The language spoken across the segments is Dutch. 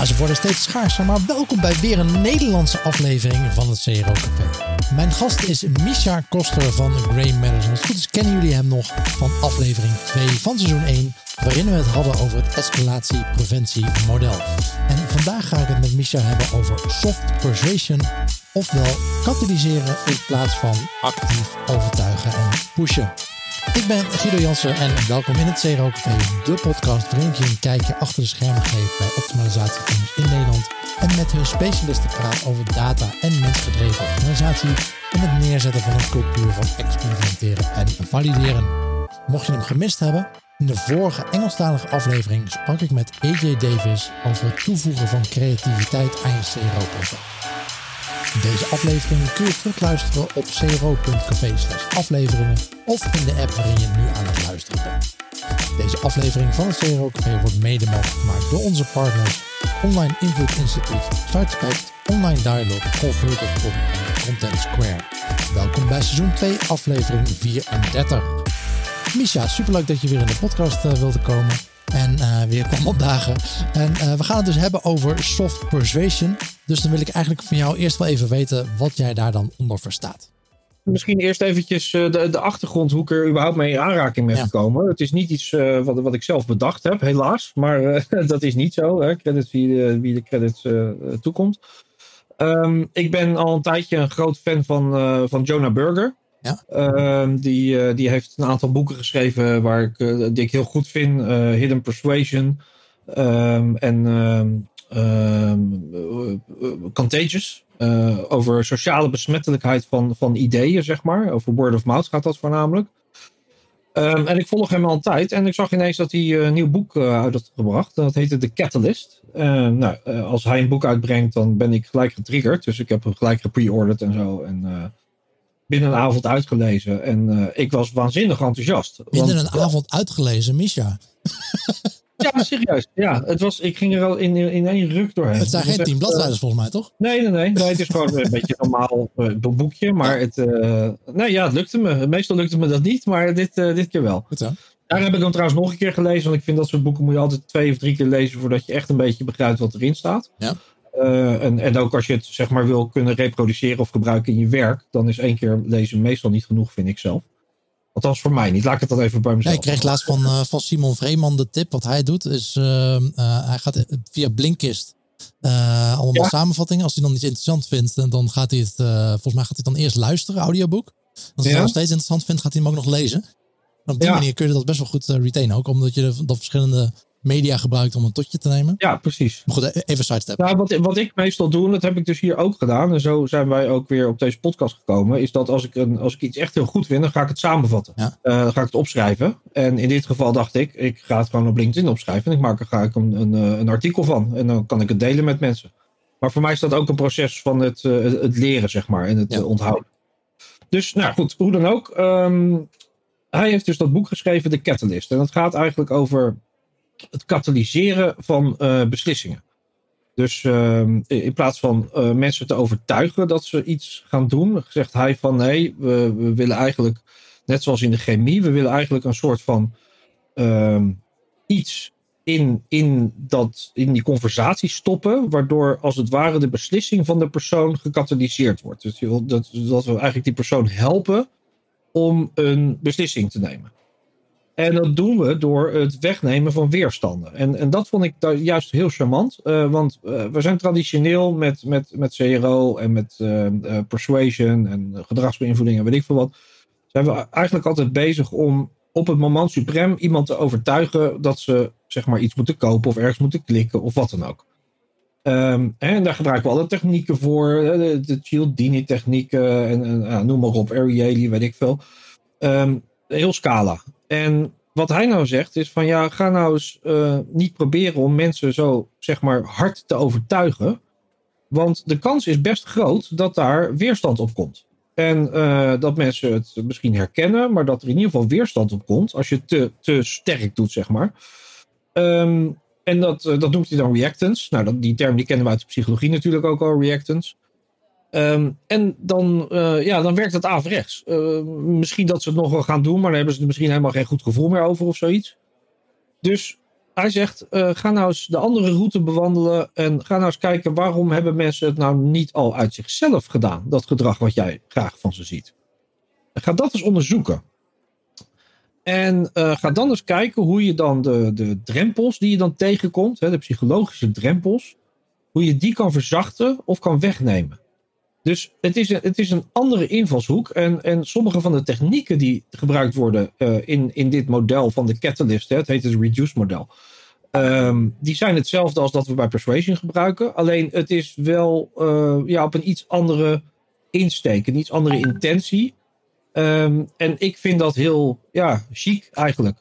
Ja, ze worden steeds schaarser, maar welkom bij weer een Nederlandse aflevering van het CRO Café. Mijn gast is Misha Koster van Grey het goed kennen jullie hem nog van aflevering 2 van seizoen 1, waarin we het hadden over het escalatiepreventiemodel. En vandaag ga ik het met Misha hebben over soft persuasion, ofwel katalyseren in plaats van actief overtuigen en pushen. Ik ben Guido Jansen en welkom in het CRO Café, de podcast waarin je een kijkje achter de schermen geef bij optimalisatieteams in Nederland en met hun specialisten praat over data en mensgedreven optimalisatie en het neerzetten van een cultuur van experimenteren en valideren. Mocht je hem gemist hebben, in de vorige Engelstalige aflevering sprak ik met AJ Davis over het toevoegen van creativiteit aan je CRO-proces. Deze aflevering kun je terugluisteren op cro.café afleveringen of in de app waarin je nu aan het luisteren bent. Deze aflevering van het CRO Café wordt mede mogelijk gemaakt door onze partners Online Invloed Instituut, Startspect, Online Dialogue, Convert.com en Content Square. Welkom bij seizoen 2, aflevering 34. Misha, superleuk dat je weer in de podcast uh, wilde komen en uh, weer kwam opdagen. En uh, we gaan het dus hebben over soft persuasion. Dus dan wil ik eigenlijk van jou eerst wel even weten wat jij daar dan onder verstaat. Misschien eerst eventjes de, de achtergrond, hoe ik er überhaupt mee in aanraking ben ja. gekomen. Het is niet iets uh, wat, wat ik zelf bedacht heb, helaas. Maar dat is niet zo. Hè. Credits wie de, wie de credits toekomt. Um, ik ben al een tijdje een groot fan van, van Jonah Burger. Ja. Uh, die, uh, die heeft een aantal boeken geschreven waar ik, uh, die ik heel goed vind. Hidden Persuasion um, en um, Contagious. over sociale besmettelijkheid van, van ideeën, zeg maar. Over word of mouth gaat dat voornamelijk. en ik volg hem al een tijd. En ik zag ineens dat hij een nieuw boek uit had gebracht. Dat heette The Catalyst. nou, als hij een boek uitbrengt, dan ben ik gelijk getriggerd. Dus ik heb hem gelijk gepre-orderd en zo. En binnen een avond uitgelezen. En uh, ik was waanzinnig enthousiast. Binnen want, een avond uitgelezen, Misha. ja, serieus. Ja, het was, ik ging er al in, in één ruk doorheen. Het zijn geen tien bladzijden uh, volgens mij, toch? Nee, nee, nee. nee het is gewoon een beetje een normaal uh, boekje. Maar het, nee, ja, het lukte me. Meestal lukte me dat niet, maar dit, dit keer wel. Goed zo. Daar heb ik hem trouwens nog een keer gelezen. Want ik vind dat soort boeken moet je altijd twee of drie keer lezen voordat je echt een beetje begrijpt wat erin staat. Ja. Uh, en, en ook als je het zeg maar wil kunnen reproduceren of gebruiken in je werk, dan is één keer lezen meestal niet genoeg, vind ik zelf. Althans voor mij niet. Laat ik het dan even bij mezelf. Ja, ik kreeg laatst van, uh, van Simon Vreeman de tip. Wat hij doet is, uh, hij gaat via Blinkist allemaal ja. samenvattingen. Als hij dan iets interessant vindt, dan gaat hij het, volgens mij gaat hij dan eerst luisteren, audioboek. Als hij ja. het nog steeds interessant vindt, gaat hij hem ook nog lezen. En op die manier kun je dat best wel goed retainen. Ook omdat je dat verschillende media gebruikt om een totje te nemen. Ja, precies. Maar goed, even sidestep. Nou, wat, wat ik meestal doe, en dat heb ik dus hier ook gedaan, en zo zijn wij ook weer op deze podcast gekomen, is dat als ik, een, als ik iets echt heel goed vind, dan ga ik het samenvatten. Ja. Uh, dan ga ik het opschrijven. En in dit geval dacht ik, ik ga het gewoon op LinkedIn opschrijven en ik maak er ga ik een, een, een artikel van. En dan kan ik het delen met mensen. Maar voor mij is dat ook een proces van het, uh, het leren, zeg maar, en het ja. onthouden. Dus, nou goed, hoe dan ook. Um, hij heeft dus dat boek geschreven, The Catalyst. En dat gaat eigenlijk over het katalyseren van uh, beslissingen. Dus uh, in plaats van uh, mensen te overtuigen dat ze iets gaan doen, zegt hij van nee, we, we, willen eigenlijk, net zoals in de chemie, we willen eigenlijk een soort van ehm, iets in, in, dat, in die conversatie stoppen, waardoor als het ware de beslissing van de persoon gecatalyseerd wordt. Dus dat, dat we eigenlijk die persoon helpen om een beslissing te nemen. En dat doen we door het wegnemen van weerstanden. En, en dat vond ik juist heel charmant. Uh, want uh, we zijn traditioneel met, met, met CRO en met uh, persuasion en gedragsbeïnvloeding en weet ik veel wat. Zijn we eigenlijk altijd bezig om op het moment suprem iemand te overtuigen dat ze zeg maar iets moeten kopen of ergens moeten klikken of wat dan ook. Um, en daar gebruiken we alle technieken voor. De, de Cialdini technieken en, en noem maar op, Ariely, weet ik veel. Um, heel scala. En wat hij nou zegt is van ja, ga nou eens uh, niet proberen om mensen zo zeg maar hard te overtuigen. Want de kans is best groot dat daar weerstand op komt. En uh, dat mensen het misschien herkennen, maar dat er in ieder geval weerstand op komt als je te, te sterk doet, zeg maar. Um, en dat, uh, dat noemt hij dan reactance. Nou, dat, die term die kennen we uit de psychologie natuurlijk ook al, reactance. Um, en dan, uh, ja, dan werkt het averechts. Uh, misschien dat ze het nog wel gaan doen, maar dan hebben ze er misschien helemaal geen goed gevoel meer over of zoiets. Dus hij zegt, uh, ga nou eens de andere route bewandelen en ga nou eens kijken waarom hebben mensen het nou niet al uit zichzelf gedaan, dat gedrag wat jij graag van ze ziet. Ga dat eens onderzoeken. En ga dan eens kijken hoe je dan de, de drempels die je dan tegenkomt, hè, de psychologische drempels, hoe je die kan verzachten of kan wegnemen. Dus het is, een, het is een andere invalshoek. En, en sommige van de technieken die gebruikt worden uh, in, in dit model van de Catalyst, hè, het heet het Reduce model. Um, die zijn hetzelfde als dat we bij Persuasion gebruiken. Alleen het is wel uh, ja, op een iets andere insteek, een iets andere intentie. Um, en ik vind dat heel ja, chic eigenlijk.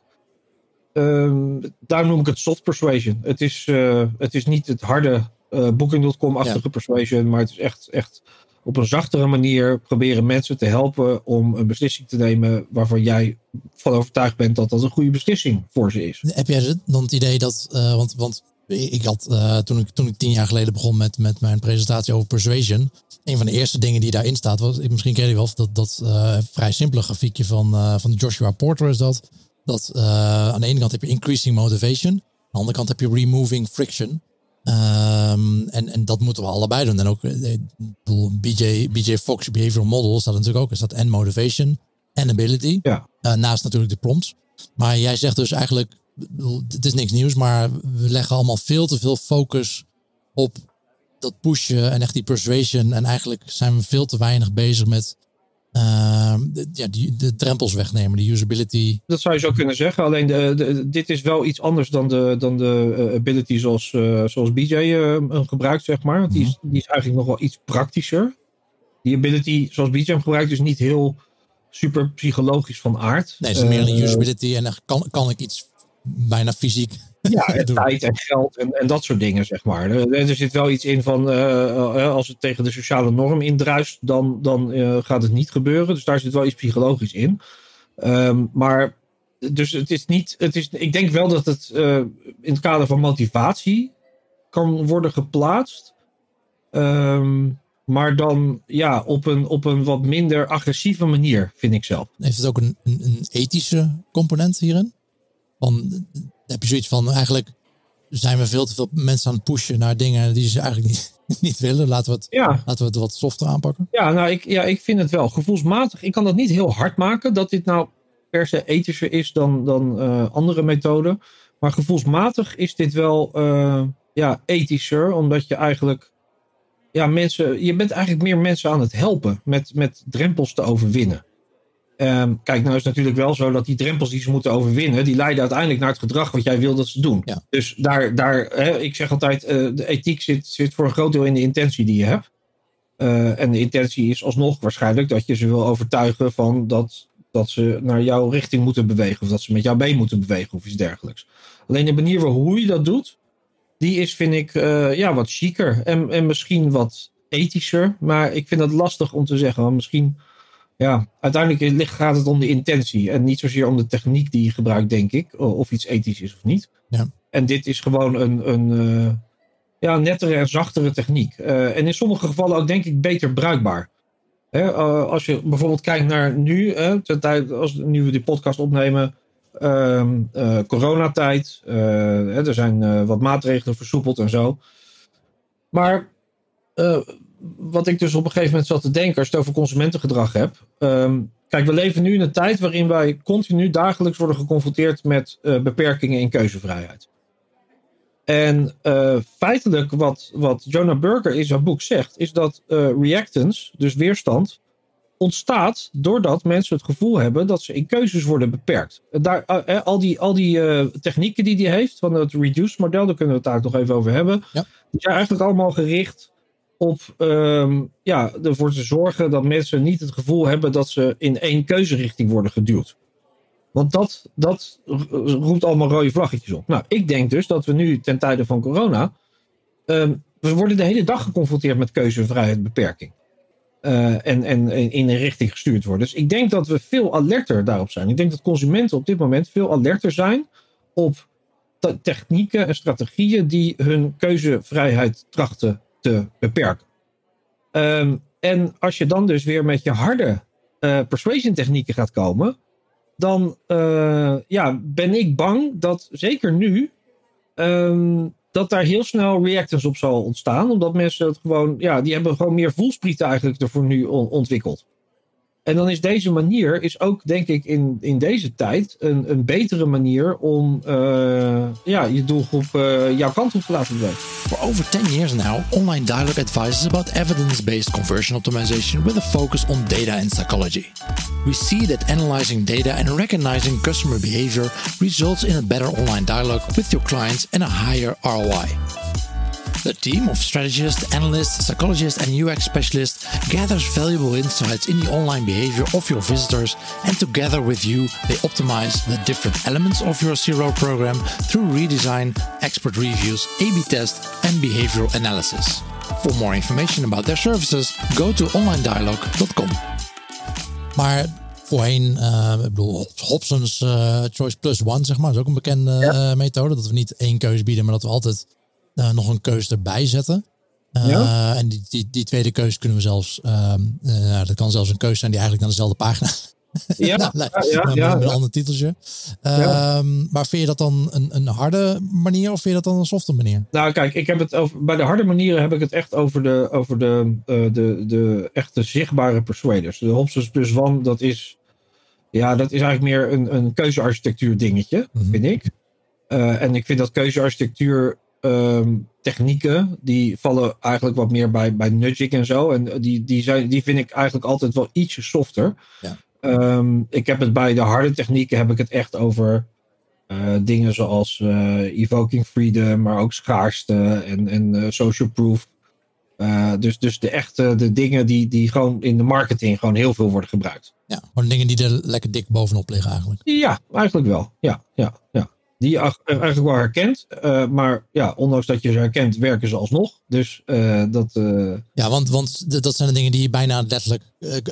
Um, daar noem ik het soft persuasion. Het is, uh, het is niet het harde uh, Booking.com-achtige ja. persuasion, maar het is echt, echt op een zachtere manier proberen mensen te helpen om een beslissing te nemen waarvan jij van overtuigd bent dat dat een goede beslissing voor ze is. Heb jij dan het idee dat, uh, want, want ik had uh, toen, ik, toen ik tien jaar geleden begon met, met mijn presentatie over persuasion, een van de eerste dingen die daarin staat, was, misschien ken je wel, dat, dat uh, vrij simpele grafiekje van, van Joshua Porter is dat. Dat aan de ene kant heb je increasing motivation, aan de andere kant heb je removing friction. Um, en, en dat moeten we allebei doen. En ook BJ, BJ Fox Behavioral Model staat natuurlijk ook. Is dat en motivation en ability. Ja. Uh, naast natuurlijk de prompts. Maar jij zegt dus eigenlijk, het is niks nieuws, maar we leggen allemaal veel te veel focus op dat pushen en echt die persuasion. En eigenlijk zijn we veel te weinig bezig met uh, ja, die, de drempels wegnemen, de usability. Dat zou je zo kunnen zeggen. Alleen de, de, dit is wel iets anders dan de, dan de uh, ability zoals, uh, zoals BJ uh, gebruikt, zeg maar. Die, is, die is eigenlijk nog wel iets praktischer. Die ability zoals BJ hem gebruikt is niet heel super psychologisch van aard. Nee, het is meer een usability en dan kan, kan ik iets bijna fysiek ja, en tijd en geld en, en dat soort dingen, zeg maar. Er, er zit wel iets in van, uh, als het tegen de sociale norm indruist, dan, dan uh, gaat het niet gebeuren. Dus daar zit wel iets psychologisch in. Um, maar, dus het is niet, het is, ik denk wel dat het uh, in het kader van motivatie kan worden geplaatst. Um, maar dan ja, op een, op een wat minder agressieve manier, vind ik zelf. Heeft het ook een, een, een ethische component hierin? Van, heb je zoiets van eigenlijk zijn we veel te veel mensen aan het pushen naar dingen die ze eigenlijk niet, niet willen. Laten we, het, ja. laten we het wat softer aanpakken. Ja, nou, ik, ja, ik vind het wel gevoelsmatig. Ik kan dat niet heel hard maken dat dit nou per se ethischer is dan, dan uh, andere methoden. Maar gevoelsmatig is dit wel uh, ja, ethischer, omdat je eigenlijk ja, mensen, je bent eigenlijk meer mensen aan het helpen met, met drempels te overwinnen. Um, kijk, nou is het natuurlijk wel zo dat die drempels die ze moeten overwinnen, die leiden uiteindelijk naar het gedrag wat jij wil dat ze doen. Ja. Dus daar, daar hè, ik zeg altijd, uh, de ethiek zit, zit voor een groot deel in de intentie die je hebt. Uh, en de intentie is alsnog waarschijnlijk dat je ze wil overtuigen van dat, dat ze naar jouw richting moeten bewegen. Of dat ze met jou mee moeten bewegen of iets dergelijks. Alleen de manier waarop hoe je dat doet, die is vind ik uh, ja, wat chiquer. En, en misschien wat ethischer. Maar ik vind dat lastig om te zeggen. Want misschien ja, uiteindelijk gaat het om de intentie en niet zozeer om de techniek die je gebruikt, denk ik. Of iets ethisch is of niet. Ja. En dit is gewoon een, een uh, ja, nettere en zachtere techniek. Uh, en in sommige gevallen ook, denk ik, beter bruikbaar. Hè, uh, als je bijvoorbeeld kijkt naar nu, hè, ten tijd, als nu we die podcast opnemen, ehm, coronatijd. Hè, er zijn wat maatregelen versoepeld en zo. Maar wat ik dus op een gegeven moment zat te denken als je het over consumentengedrag hebt. Um, kijk, we leven nu in een tijd waarin wij continu dagelijks worden geconfronteerd met uh, beperkingen in keuzevrijheid. En uh, feitelijk wat, wat Jonah Burger in zijn boek zegt, is dat uh, reactance, dus weerstand, ontstaat doordat mensen het gevoel hebben dat ze in keuzes worden beperkt. Daar, al die, al die technieken die hij heeft, van het reduced model, daar kunnen we het daar nog even over hebben, ja. die zijn eigenlijk allemaal gericht op um, ja, ervoor te zorgen dat mensen niet het gevoel hebben dat ze in één keuzerichting worden geduwd. Want dat, dat roept allemaal rode vlaggetjes op. Nou, ik denk dus dat we nu ten tijde van corona. Um, we worden de hele dag geconfronteerd met keuzevrijheidbeperking. Uh, en, en in een richting gestuurd worden. Dus ik denk dat we veel alerter daarop zijn. Ik denk dat consumenten op dit moment veel alerter zijn op technieken en strategieën die hun keuzevrijheid trachten te beperken. Um, en als je dan dus weer met je harde uh, persuasion technieken gaat komen, dan uh, ja, ben ik bang dat zeker nu ehm, dat daar heel snel reactance op zal ontstaan. Omdat mensen het gewoon, ja, die hebben gewoon meer voelsprieten eigenlijk ervoor nu ontwikkeld. En dan is deze manier, is ook denk ik in, in deze tijd, een, een betere manier om uh, ja, je doelgroep uh, jouw kant op te laten bewegen. For over 10 years now, online dialogue advises about evidence-based conversion optimization with a focus on data and psychology. We see that analyzing data and recognizing customer behavior results in a better online dialogue with your clients and a higher ROI. The team of strategists, analysts, psychologists, and UX specialists gathers valuable insights in the online behavior of your visitors, and together with you, they optimize the different elements of your CRO program through redesign, expert reviews, A B test, and behavioral analysis. For more information about their services, go to onlinedialogue.com. Maar voorheen, uh, ik bedoel, Hobson's uh, Choice Plus One, zeg maar, is ook een bekende ja. uh, methode. Dat we niet één keuze bieden, maar dat we altijd uh, nog een keus erbij zetten. Uh, ja? En die, die, die, tweede keus kunnen we zelfs, uh, dat kan zelfs een keus zijn die eigenlijk naar dezelfde pagina ja, nou, ja, ja, met een ander titeltje. Ehm, maar vind je dat dan een, een harde manier of vind je dat dan een softe manier? Nou, kijk, ik heb het over, bij de harde manieren heb ik het echt over de, over de, uh, de, de echte zichtbare persuaders. De Hobsons plus One, dat is, ja, dat is eigenlijk meer een, een keuzearchitectuur dingetje, mm -hmm. vind ik. Uh, en ik vind dat keuzearchitectuur um, technieken, die vallen eigenlijk wat meer bij, bij nudging en zo. En die, die, zijn, die vind ik eigenlijk altijd wel ietsje softer. Ja. Um, ik heb het bij de harde technieken heb ik het echt over uh, dingen zoals uh, evoking freedom, maar ook schaarste en, en uh, social proof. dus, dus de echte de dingen die, die gewoon in de marketing gewoon heel veel worden gebruikt. Ja, gewoon dingen die er lekker dik bovenop liggen eigenlijk. Ja, eigenlijk wel. Ja, ja, ja die je eigenlijk wel herkent. Uh, maar ja, ondanks dat je ze herkent, werken ze alsnog. Dus uh, dat. Uh... Ja, want, want dat zijn de dingen die je bijna letterlijk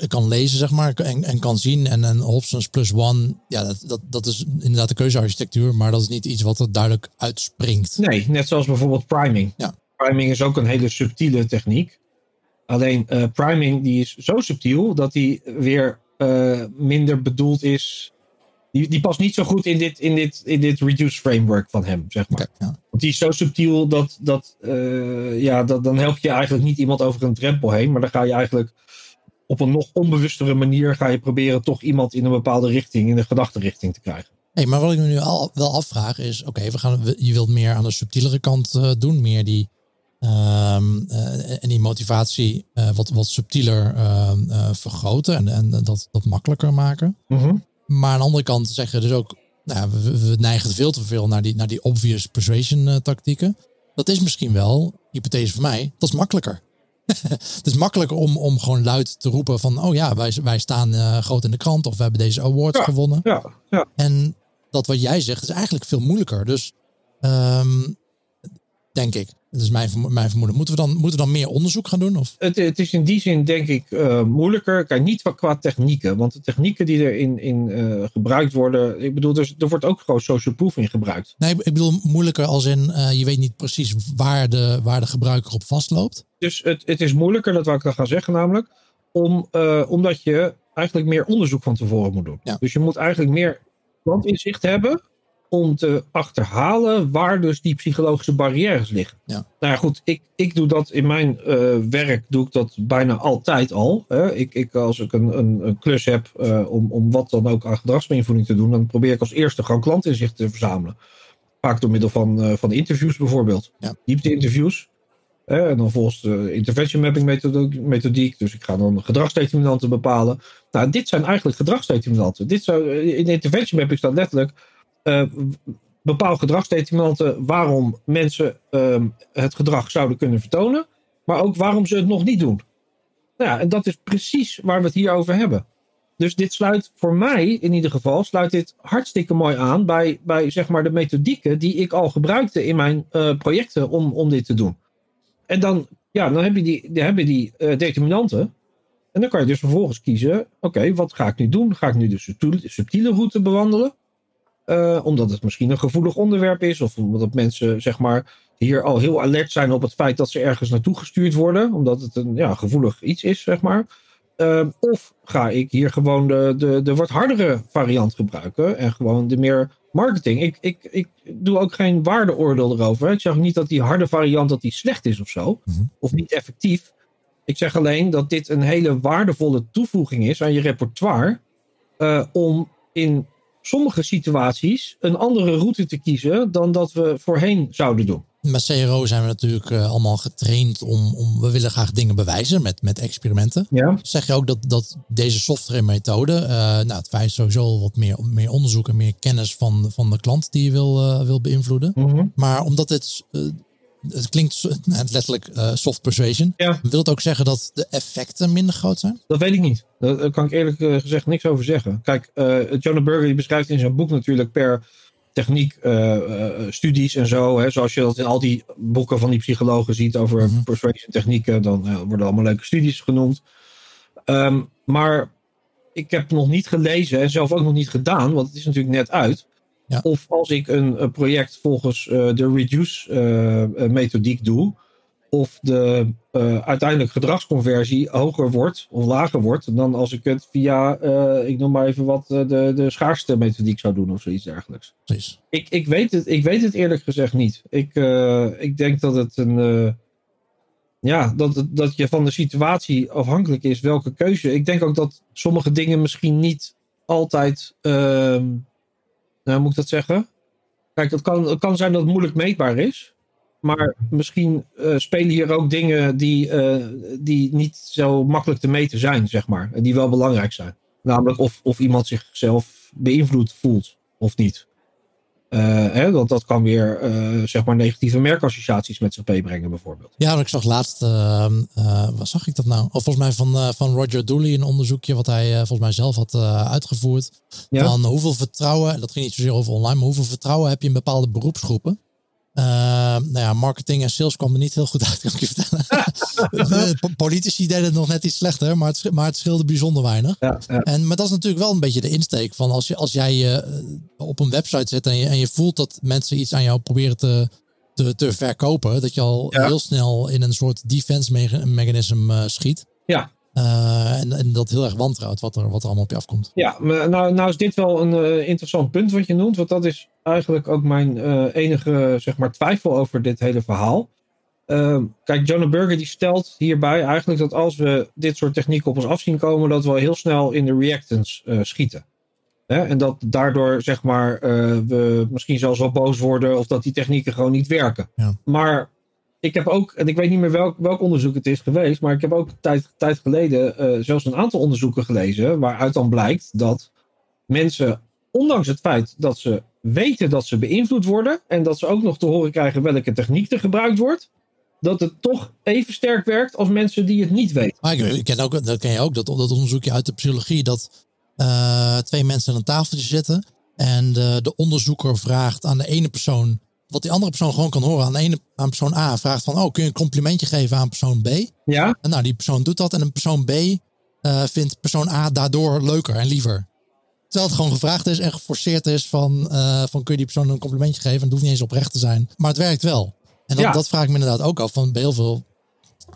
kan lezen, zeg maar, en, en kan zien. En een Hobson's plus one, ja, dat, dat, dat is inderdaad de keuzearchitectuur, maar dat is niet iets wat er duidelijk uitspringt. Nee, net zoals bijvoorbeeld priming. Ja. Priming is ook een hele subtiele techniek. Alleen priming die is zo subtiel dat die weer minder bedoeld is die, die past niet zo goed in dit, in dit, in dit reduced framework van hem, zeg maar. ja. Want die is zo subtiel dat, dat, uh, ja, dat dan help je eigenlijk niet iemand over een drempel heen. Maar dan ga je eigenlijk op een nog onbewustere manier ga je proberen toch iemand in een bepaalde richting, in een gedachtenrichting te krijgen. Hey, maar wat ik me nu al wel afvraag is, oké, we gaan, je wilt meer aan de subtielere kant uh, doen, meer die, um, uh, en die motivatie wat, wat subtieler ehm, vergroten en, en dat, dat makkelijker maken. Mm maar aan de andere kant zeggen dus ook, nou, we, we, neigen veel te veel naar die, naar die obvious persuasion uh, tactieken. Dat is misschien wel, hypothese voor mij, dat is makkelijker. het is makkelijker om, om gewoon luid te roepen van, oh ja, wij, wij staan uh, groot in de krant of we hebben deze awards gewonnen. Ja, ja. En dat wat jij zegt is eigenlijk veel moeilijker. Dus um, denk ik. Dat is mijn, mijn vermoeden. Moeten we, dan, moeten we dan meer onderzoek gaan doen? Of? Het, het is in die zin denk ik uh, moeilijker. Kijk, niet qua technieken. Want de technieken die erin in, uh, gebruikt worden. Ik bedoel, dus, er wordt ook gewoon social proof in gebruikt. Nee, ik bedoel moeilijker als in uh, je weet niet precies waar de, waar de gebruiker op vastloopt. Dus het, het is moeilijker, dat wil ik dan gaan zeggen namelijk. Om, omdat je eigenlijk meer onderzoek van tevoren moet doen. Ja. Dus je moet eigenlijk meer klantinzicht hebben om te achterhalen waar dus die psychologische barrières liggen. Ja. Nou ja, goed, ik, ik doe dat in mijn uh, werk, doe ik dat bijna altijd al. Hè. Ik, ik, als ik een, een, een klus heb uh, om, om wat dan ook aan gedragsbeïnvloeding te doen, dan probeer ik als eerste gewoon klantinzicht te verzamelen. Vaak door middel van, uh, van interviews bijvoorbeeld. Ja. Diepte-interviews. En dan volgens de intervention mapping methodiek. Dus ik ga dan gedragsdeterminanten bepalen. Nou, dit zijn eigenlijk gedragsdeterminanten. Dit zou, in de intervention mapping staat letterlijk uh, bepaal gedragsdeterminanten waarom mensen uh, het gedrag zouden kunnen vertonen, maar ook waarom ze het nog niet doen. Nou ja, en dat is precies waar we het hier over hebben. Dus dit sluit voor mij in ieder geval sluit dit hartstikke mooi aan bij, bij zeg maar de methodieken die ik al gebruikte in mijn uh, projecten om, om dit te doen. En dan, ja, dan heb je die, dan heb je die uh, determinanten. En dan kan je dus vervolgens kiezen: oké, wat ga ik nu doen? Ga ik nu de subtiele route bewandelen? Uh, omdat het misschien een gevoelig onderwerp is. Of omdat mensen zeg maar, hier al heel alert zijn op het feit dat ze ergens naartoe gestuurd worden. Omdat het een ja, gevoelig iets is, zeg maar. Uh, of ga ik hier gewoon de, de, de wat hardere variant gebruiken. En gewoon de meer marketing. Ik, ik, ik doe ook geen waardeoordeel erover. Ik zeg niet dat die harde variant dat die slecht is of zo. Mhm. Of niet effectief. Ik zeg alleen dat dit een hele waardevolle toevoeging is aan je repertoire. eh, om in sommige situaties een andere route te kiezen dan dat we voorheen zouden doen. Met CRO zijn we natuurlijk eh, allemaal getraind om, om, we willen graag dingen bewijzen met, met experimenten. Ja. Zeg je ook dat, dat deze software methode, eh, nou het vereist sowieso wat meer, meer onderzoek en meer kennis van, van de klant die je wil, eh, wil beïnvloeden. Mhm. Maar omdat het, eh, het klinkt nou, letterlijk eh, soft persuasion, Ja. wil het ook zeggen dat de effecten minder groot zijn? Dat weet ik niet. Daar kan ik eerlijk eh, gezegd niks over zeggen. Kijk, eh Jonah Burger die beschrijft in zijn boek natuurlijk per techniek studies en zo. Hè, zoals je dat in al die boeken van die psychologen ziet over Mhm. persuasion technieken. Dan worden allemaal leuke studies genoemd. Ehm, maar ik heb nog niet gelezen en zelf ook nog niet gedaan, want het is natuurlijk net uit. Ja. Of als ik een, project volgens eh, de reduce eh, eh, methodiek doe, of de eh, uiteindelijk gedragsconversie hoger wordt of lager wordt dan als ik het via, ik noem maar even wat, de, de schaarste methodiek zou doen of zoiets dergelijks. Precies. Ik, ik, weet het, ik weet het eerlijk gezegd niet. Ik, ik denk dat het een. ja, dat, dat je van de situatie afhankelijk is welke keuze. Ik denk ook dat sommige dingen misschien niet altijd. Nou, moet ik dat zeggen? Kijk, het kan, het kan zijn dat het moeilijk meetbaar is. Maar misschien eh, spelen hier ook dingen die, eh, die niet zo makkelijk te meten zijn, zeg maar. En die wel belangrijk zijn. Namelijk of, of iemand zichzelf beïnvloed voelt of niet. Eh, hè, want dat kan weer eh, zeg maar negatieve merkassociaties met zich meebrengen, bijvoorbeeld. Ja, want ik zag laatst, eh, eh, wat zag ik dat nou? Of volgens mij van, van Roger Dooley, een onderzoekje wat hij volgens mij zelf had uitgevoerd. Ja. Van hoeveel vertrouwen, en dat ging niet zozeer over online, maar hoeveel vertrouwen heb je in bepaalde beroepsgroepen? Eh, nou ja, marketing en sales kwam er niet heel goed uit, kan ik je vertellen. De po- politici deden het nog net iets slechter, maar het, maar het scheelde bijzonder weinig. Ja, ja. En, maar dat is natuurlijk wel een beetje de insteek van als, je, als jij je eh, op een website zit en je, en je voelt dat mensen iets aan jou proberen te, te, te verkopen, dat je al Ja. heel snel in een soort defense mechanism eh, schiet. Ja. Eh, en, en dat heel erg wantrouwt wat er, wat er allemaal op je afkomt. Ja, maar nou, nou is dit wel een eh, interessant punt wat je noemt. Want dat is eigenlijk ook mijn eh, enige zeg maar, twijfel over dit hele verhaal. Ehm, kijk, Jonah Burger die stelt hierbij eigenlijk dat als we dit soort technieken op ons af zien komen, dat we heel snel in de reactance eh, schieten. Hè? En dat daardoor zeg maar, we misschien zelfs wel boos worden of dat die technieken gewoon niet werken. Ja. Maar ik heb ook, en ik weet niet meer welk, welk onderzoek het is geweest, maar ik heb ook tijd, tijd geleden eh, zelfs een aantal onderzoeken gelezen waaruit dan blijkt dat mensen, ondanks het feit dat ze weten dat ze beïnvloed worden en dat ze ook nog te horen krijgen welke techniek er gebruikt wordt, dat het toch even sterk werkt als mensen die het niet weten. Maar ik, ken ook, dat ken je ook, dat, dat onderzoekje uit de psychologie, dat eh, twee mensen aan een tafeltje zitten en de onderzoeker vraagt aan de ene persoon, wat die andere persoon gewoon kan horen, aan de ene aan persoon A vraagt van, oh kun je een complimentje geven aan persoon B? Ja, En nou, die persoon doet dat en een persoon B eh, vindt persoon A daardoor leuker en liever. Terwijl het gewoon gevraagd is en geforceerd is van, eh, van kun je die persoon een complimentje geven? En het hoeft niet eens oprecht te zijn, maar het werkt wel. En dat, Ja. dat vraag ik me inderdaad ook af van bij heel veel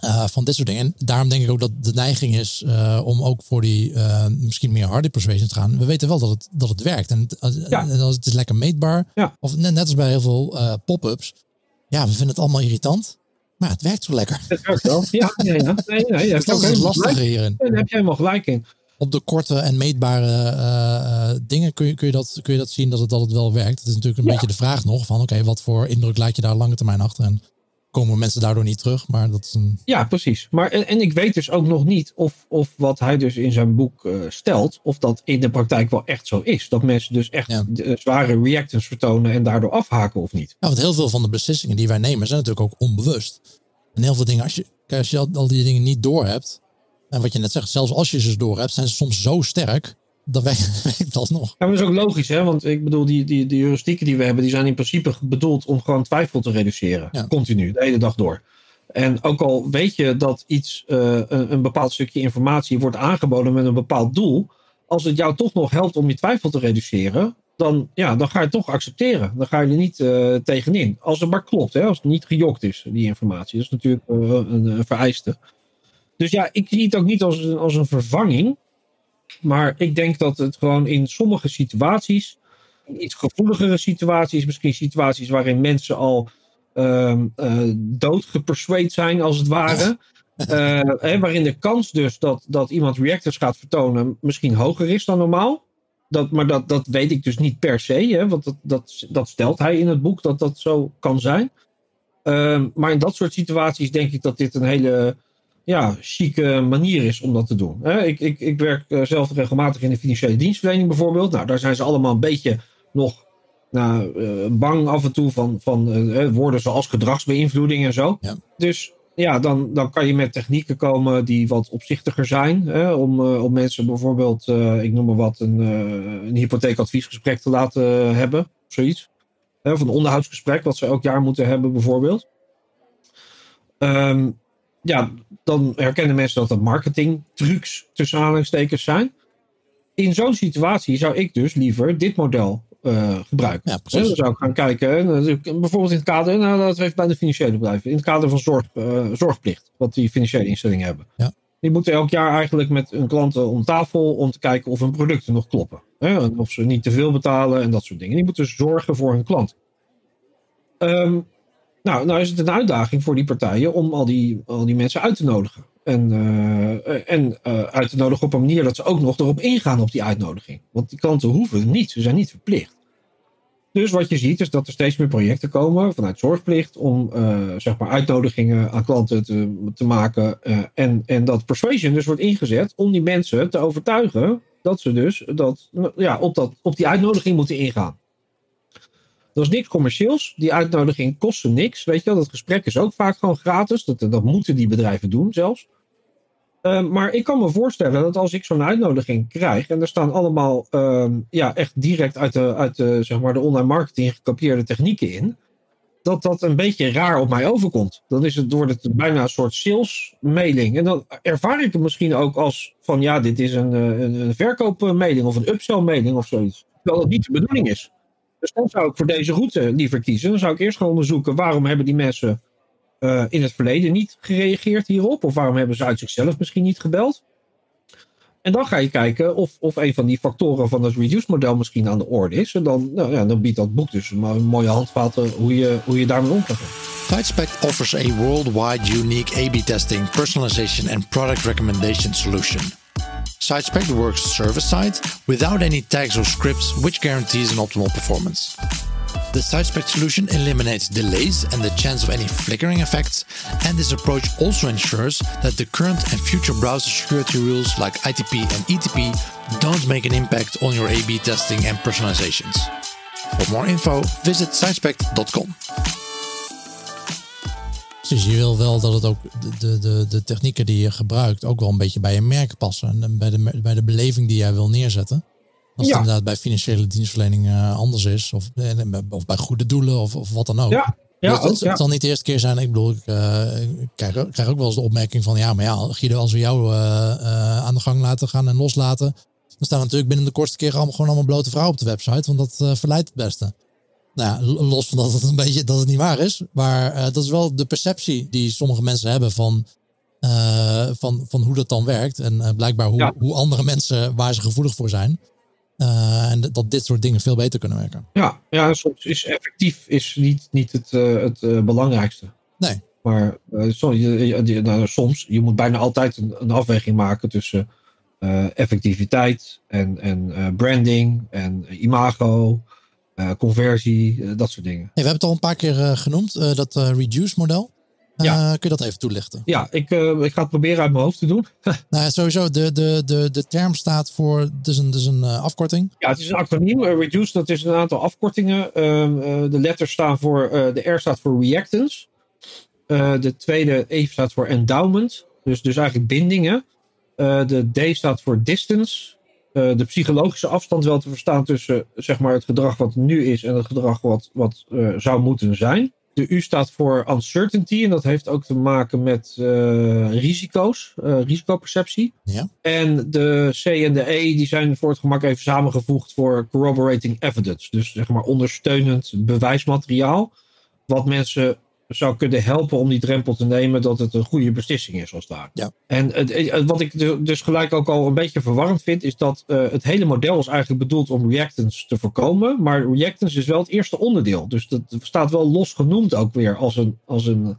eh, van dit soort dingen. En daarom denk ik ook dat de neiging is eh, om ook voor die eh, misschien meer harde persuasion te gaan. We weten wel dat het, dat het werkt. En Ja. en het is lekker meetbaar. Ja. Of net, net als bij heel veel pop-ups. Ja, we vinden het allemaal irritant. Maar het werkt zo lekker. het werkt wel. Ja, ja, ja. Nee, nee, daar heb Dus dat is het lastige hierin. Daar heb je helemaal gelijk in. Op de korte en meetbare dingen kun je, kun, je dat, kun je dat zien dat het, dat het wel werkt. Het is natuurlijk een Ja. beetje de vraag nog van oké, wat voor indruk laat je daar lange termijn achter? En komen mensen daardoor niet terug? Maar dat is een... Ja, precies. Maar, en, en ik weet dus ook nog niet of, of wat hij dus in zijn boek eh, stelt, of dat in de praktijk wel echt zo is. Dat mensen dus echt Ja. de, zware reactance vertonen en daardoor afhaken of niet. Ja, want heel veel van de beslissingen die wij nemen zijn natuurlijk ook onbewust. En heel veel dingen, als je, als je al, al die dingen niet doorhebt, en wat je net zegt, zelfs als je ze doorhebt, zijn ze soms zo sterk, dat werkt. Ja, maar dat is ook logisch, hè? Want ik bedoel, die, die, die heuristieken die we hebben, die zijn in principe bedoeld om gewoon twijfel te reduceren. Ja. Continu, de hele dag door. En ook al weet je dat iets, eh, een, een bepaald stukje informatie wordt aangeboden met een bepaald doel, als het jou toch nog helpt om je twijfel te reduceren, dan, ja, dan ga je het toch accepteren. Dan ga je er niet eh, tegenin. Als het maar klopt, hè? als het niet gejokt is, die informatie. Dat is natuurlijk eh, een, een vereiste. Dus ja, ik zie het ook niet als als een vervanging. Maar ik denk dat het gewoon in sommige situaties iets gevoeligere situaties, misschien situaties waarin mensen al uh, doodgepersuade zijn, als het ware. hè, waarin de kans dus dat, dat iemand reactors gaat vertonen misschien hoger is dan normaal. Dat, maar dat, dat weet ik dus niet per se, hè, want dat, dat, dat stelt hij in het boek dat dat zo kan zijn. Ehm, maar in dat soort situaties denk ik dat dit een hele ja, chique manier is om dat te doen. ik, ik, ik werk eh, zelf regelmatig in de financiële dienstverlening bijvoorbeeld. Nou, daar zijn ze allemaal een beetje nog nou, uh, bang af en toe van, van uh, woorden zoals gedragsbeïnvloeding en zo. Ja. Dus ja, dan, dan kan je met technieken komen die wat opzichtiger zijn. Hè, om, om mensen bijvoorbeeld, ik noem maar wat, een, een hypotheekadviesgesprek te laten hebben. Zoiets. of een onderhoudsgesprek, wat ze elk jaar moeten hebben bijvoorbeeld. Um, ja, dan herkennen mensen dat het marketingtrucs tussen aanhalingstekens zijn. In zo'n situatie zou ik dus liever dit model uh, gebruiken. Ja, precies. dan zou ik gaan kijken, bijvoorbeeld in het kader, nou dat we even bij de financiële bedrijven, in het kader van zorg, uh, zorgplicht, wat die financiële instellingen hebben. Ja. Die moeten elk jaar eigenlijk met hun klanten om tafel om te kijken of hun producten nog kloppen. Hè? Of ze niet te veel betalen en dat soort dingen. Die moeten zorgen voor hun klant. Um, nou, nou is het een uitdaging voor die partijen om al die, al die mensen uit te nodigen. En, uh, en uh, uit te nodigen op een manier dat ze ook nog erop ingaan op die uitnodiging. Want die klanten hoeven niet, ze zijn niet verplicht. Dus wat je ziet is dat er steeds meer projecten komen vanuit zorgplicht om uh, zeg maar uitnodigingen aan klanten te, te maken. en, en dat persuasion dus wordt ingezet om die mensen te overtuigen dat ze dus dat, ja, op, dat, op die uitnodiging moeten ingaan. Dat is niks commercieels. Die uitnodiging kost niks. Weet je wel, dat gesprek is ook vaak gewoon gratis. Dat, dat moeten die bedrijven doen zelfs. Uh, maar ik kan me voorstellen dat als ik zo'n uitnodiging krijg. en er staan allemaal uh, ja, echt direct uit de, uit de, zeg maar de online marketing gekopieerde technieken in. dat dat een beetje raar op mij overkomt. Dan is het, wordt het bijna een soort sales mailing. En dan ervaar ik het misschien ook als van ja, dit is een, een, een verkoopmailing of een upsell mailing of zoiets. Terwijl dat niet de bedoeling is. Dus dan zou ik voor deze route liever kiezen. Dan zou ik eerst gaan onderzoeken waarom hebben die mensen uh, in het verleden niet gereageerd hierop. Of waarom hebben ze uit zichzelf misschien niet gebeld. En dan ga je kijken of, of een van die factoren van het reduced model misschien aan de orde is. En dan, nou ja, dan biedt dat boek dus een mooie handvaten hoe je, hoe je daarmee om kan gaan. Offers a worldwide unique A-B testing, personalization and product recommendation solution. SiteSpec works server-side without any tags or scripts, which guarantees an optimal performance. The SiteSpec solution eliminates delays and the chance of any flickering effects, and this approach also ensures that the current and future browser security rules like ITP and ETP don't make an impact on your A-B testing and personalizations. For more info, visit sitespec.com. Dus je wil wel dat het ook de, de, de technieken die je gebruikt ook wel een beetje bij je merk passen. En bij de, bij de beleving die jij wil neerzetten. Als het inderdaad bij financiële dienstverlening uh, anders is. Of, eh, of bij goede doelen of, of wat dan ook. Ja. Ja, dus het, zal niet de eerste keer zijn. Ik bedoel, ik, uh, ik krijg, krijg, ook wel eens de opmerking van... ja, maar ja, Guido, als we jou uh, aan de gang laten gaan en loslaten... dan staan natuurlijk binnen de kortste keer allemaal, gewoon allemaal blote vrouwen op de website. Want dat verleidt het beste. Nou ja, los van dat het een beetje dat het niet waar is. Maar uh, dat is wel de perceptie die sommige mensen hebben van, uh, van, van hoe dat dan werkt. En uh, blijkbaar hoe, ja. hoe andere mensen waar ze gevoelig voor zijn. en dat dit soort dingen veel beter kunnen werken. Ja, ja soms is effectief is niet, niet het, het belangrijkste. Nee. Maar soms, je, nou, soms, je moet bijna altijd een, een afweging maken tussen effectiviteit en, en branding en imago. Uh, conversie, uh, dat soort dingen. Hey, we hebben het al een paar keer uh, genoemd, dat reduce model. Ja. kun je dat even toelichten? Ja, ik, ik ga het proberen uit mijn hoofd te doen. nou, sowieso, de, de, de, de term staat voor, dus een, dus een afkorting. Ja, het is een acroniem. reduce, dat is een aantal afkortingen. Ehm, de letters staan voor, de R staat voor reactance. de tweede E staat voor endowment. Dus, dus eigenlijk bindingen. de D staat voor distance. Eh, de psychologische afstand wel te verstaan tussen zeg maar, het gedrag wat nu is en het gedrag wat, wat uh, zou moeten zijn. De U staat voor uncertainty en dat heeft ook te maken met uh, risico's, risicoperceptie. Ja. En de C en de E die zijn voor het gemak even samengevoegd voor corroborating evidence. Dus zeg maar ondersteunend bewijsmateriaal. Wat mensen zou kunnen helpen om die drempel te nemen dat het een goede beslissing is als daar. Ja. En het, wat ik dus gelijk ook al een beetje verwarrend vind, is dat uh, het hele model is eigenlijk bedoeld om reactance te voorkomen. Maar reactance is wel het eerste onderdeel. Dus dat staat wel los genoemd ook weer als een. Als een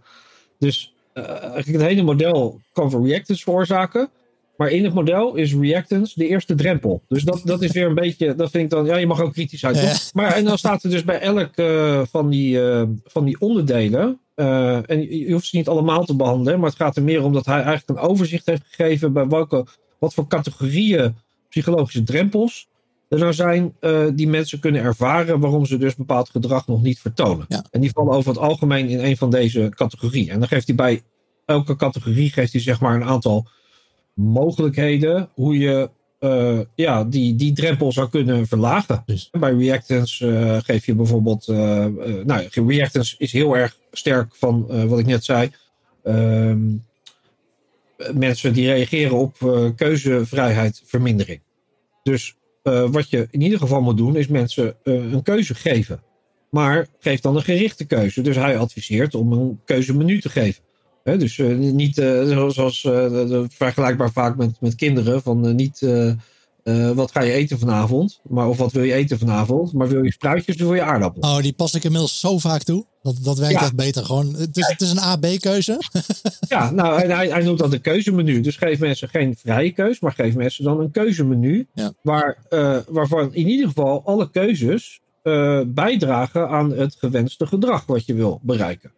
dus uh, eigenlijk het hele model kan voor reactance veroorzaken. Maar in het model is reactance de eerste drempel. Dus dat, dat is weer een beetje, dat vind ik dan, ja, je mag ook kritisch uit. Ja. Maar en dan staat er dus bij elk uh, van, die, uh, van die onderdelen. Uh, en je hoeft ze niet allemaal te behandelen, maar het gaat er meer om dat hij eigenlijk een overzicht heeft gegeven bij welke, wat voor categorieën psychologische drempels er nou zijn die mensen kunnen ervaren waarom ze dus bepaald gedrag nog niet vertonen. Ja. En die vallen over het algemeen in een van deze categorieën. En dan geeft hij bij elke categorie geeft hij zeg maar een aantal mogelijkheden hoe je uh, ja, die, die drempel zou kunnen verlagen. Dus. Bij reactance uh, geef je bijvoorbeeld. Uh, nou, reactance is heel erg sterk van wat ik net zei. Ehm, mensen die reageren op keuzevrijheidvermindering. Dus wat je in ieder geval moet doen, is mensen een keuze geven. Maar geef dan een gerichte keuze. Dus hij adviseert om een keuzemenu te geven. Dus niet zoals vergelijkbaar vaak met, met kinderen. Van niet wat ga je eten vanavond. Maar, of wat wil je eten vanavond. Maar wil je spruitjes of wil je aardappelen? Oh, die pas ik inmiddels zo vaak toe. Dat, dat werkt ja. echt beter. Gewoon, het, is, het is een A-B-keuze. ja, nou, hij, hij noemt dat een keuzemenu. Dus geef mensen geen vrije keus. Maar geef mensen dan een keuzemenu. Ja. Waar, waarvan in ieder geval alle keuzes bijdragen aan het gewenste gedrag wat je wil bereiken.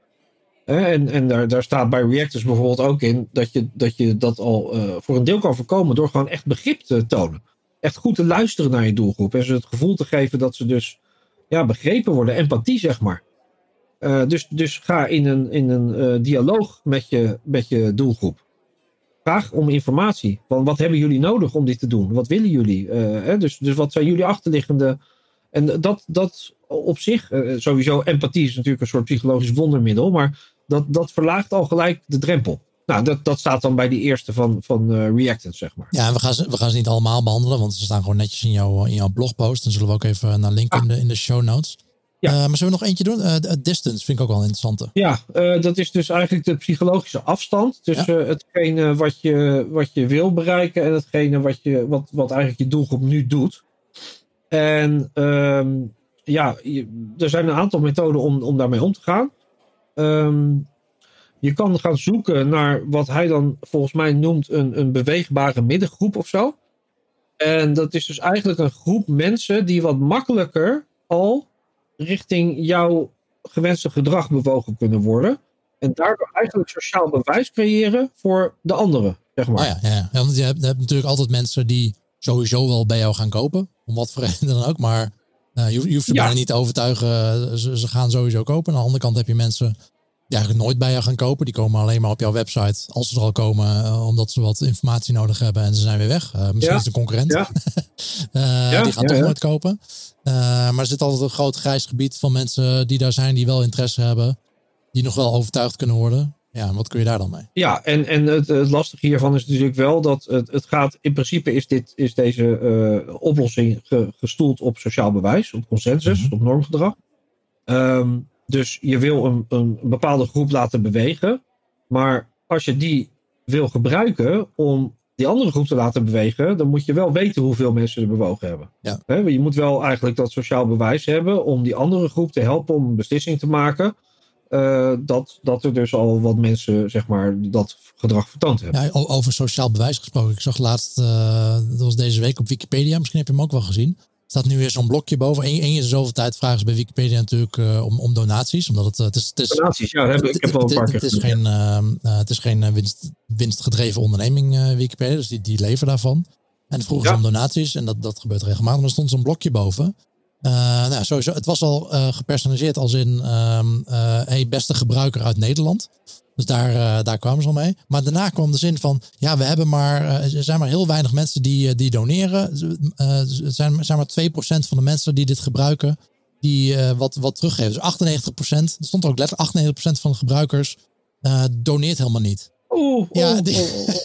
En, en daar, daar staat bij reactors bijvoorbeeld ook in dat je dat, je dat al uh, voor een deel kan voorkomen door gewoon echt begrip te tonen. Echt goed te luisteren naar je doelgroep. En ze het gevoel te geven dat ze dus ja, begrepen worden. Empathie, zeg maar. Uh, dus, dus ga in een, in een uh, dialoog met je, met je doelgroep. Vraag om informatie. Van wat hebben jullie nodig om dit te doen? Wat willen jullie? Hè? Dus, dus wat zijn jullie achterliggende. En dat, dat op zich, sowieso empathie is natuurlijk een soort psychologisch wondermiddel. Maar dat, dat verlaagt al gelijk de drempel. Nou, dat, dat staat dan bij die eerste van, van uh, Reactance, zeg maar. Ja, we gaan, ze, we gaan ze niet allemaal behandelen, want ze staan gewoon netjes in, jou, in jouw blogpost. Dan zullen we ook even naar linken ah. in, de, in de show notes. Ja. Uh, maar zullen we nog eentje doen? Uh, distance vind ik ook wel interessant. Ja, dat is dus eigenlijk de psychologische afstand tussen ja. hetgene wat je, wat je wil bereiken en hetgene wat, je, wat, wat eigenlijk je doelgroep nu doet. En um, ja, je, er zijn een aantal methoden om, om daarmee om te gaan. Um, je kan gaan zoeken naar wat hij dan volgens mij noemt een, een beweegbare middengroep of zo. En dat is dus eigenlijk een groep mensen die wat makkelijker al richting jouw gewenste gedrag bewogen kunnen worden. En daardoor eigenlijk sociaal bewijs creëren voor de anderen, zeg maar. Oh ja, ja, ja. want je hebt, je hebt natuurlijk altijd mensen die sowieso wel bij jou gaan kopen. Om wat voor reden dan ook. Maar uh, je, je, hoeft ze Ja. bijna niet te overtuigen. Ze, ze gaan sowieso kopen. Aan de andere kant heb je mensen die eigenlijk nooit bij jou gaan kopen. Die komen alleen maar op jouw website. Als ze er al komen, uh, omdat ze wat informatie nodig hebben. En ze zijn weer weg. Uh, misschien Ja. is het een concurrent. Ja. Uh, Ja, die gaan ja, toch nooit kopen. Uh, maar er zit altijd een groot grijs gebied van mensen die daar zijn. Die wel interesse hebben. Die nog wel overtuigd kunnen worden. Ja, en wat kun je daar dan mee? Ja, en, en het, het lastige hiervan is natuurlijk wel dat het, het gaat, in principe is, dit, is deze eh, oplossing ge- gestoeld op sociaal bewijs, op consensus, Mhm. op normgedrag. Ehm, dus je wil een, een bepaalde groep laten bewegen, maar als je die wil gebruiken om die andere groep te laten bewegen, dan moet je wel weten hoeveel mensen er bewogen hebben. Ja. Je moet wel eigenlijk dat sociaal bewijs hebben om die andere groep te helpen om een beslissing te maken. eh, dat, dat er dus al wat mensen, zeg maar, dat gedrag vertoond hebben. Ja, over sociaal bewijs gesproken. Ik zag laatst, eh, dat was deze week op Wikipedia. Misschien heb je hem ook wel gezien. Staat nu weer zo'n blokje boven. Één in de zoveel tijd vragen ze bij Wikipedia natuurlijk eh, om, om donaties. Omdat het, eh, het is, het is, Donaties, ja, heb, ik heb wel een paar keer het, is geen, eh, eh, het is geen winst, winstgedreven onderneming, eh, Wikipedia. Dus die, die leven daarvan. En vroegen ze om donaties. En dat, dat gebeurt regelmatig. Maar er stond zo'n blokje boven. Nou, sowieso, het was al gepersonaliseerd als in ehm eh, hey, beste gebruiker uit Nederland. Dus daar, eh, daar kwamen ze al mee. Maar daarna kwam de zin van, ja, we hebben maar, eh, er zijn maar heel weinig mensen die, eh, die doneren. Er zijn, zijn maar 2% van de mensen die dit gebruiken, die wat, wat teruggeven. Dus 98%, er stond er ook letterlijk 98% van de gebruikers doneert helemaal niet. Oeh, Ja, oeh, die- oeh, oeh.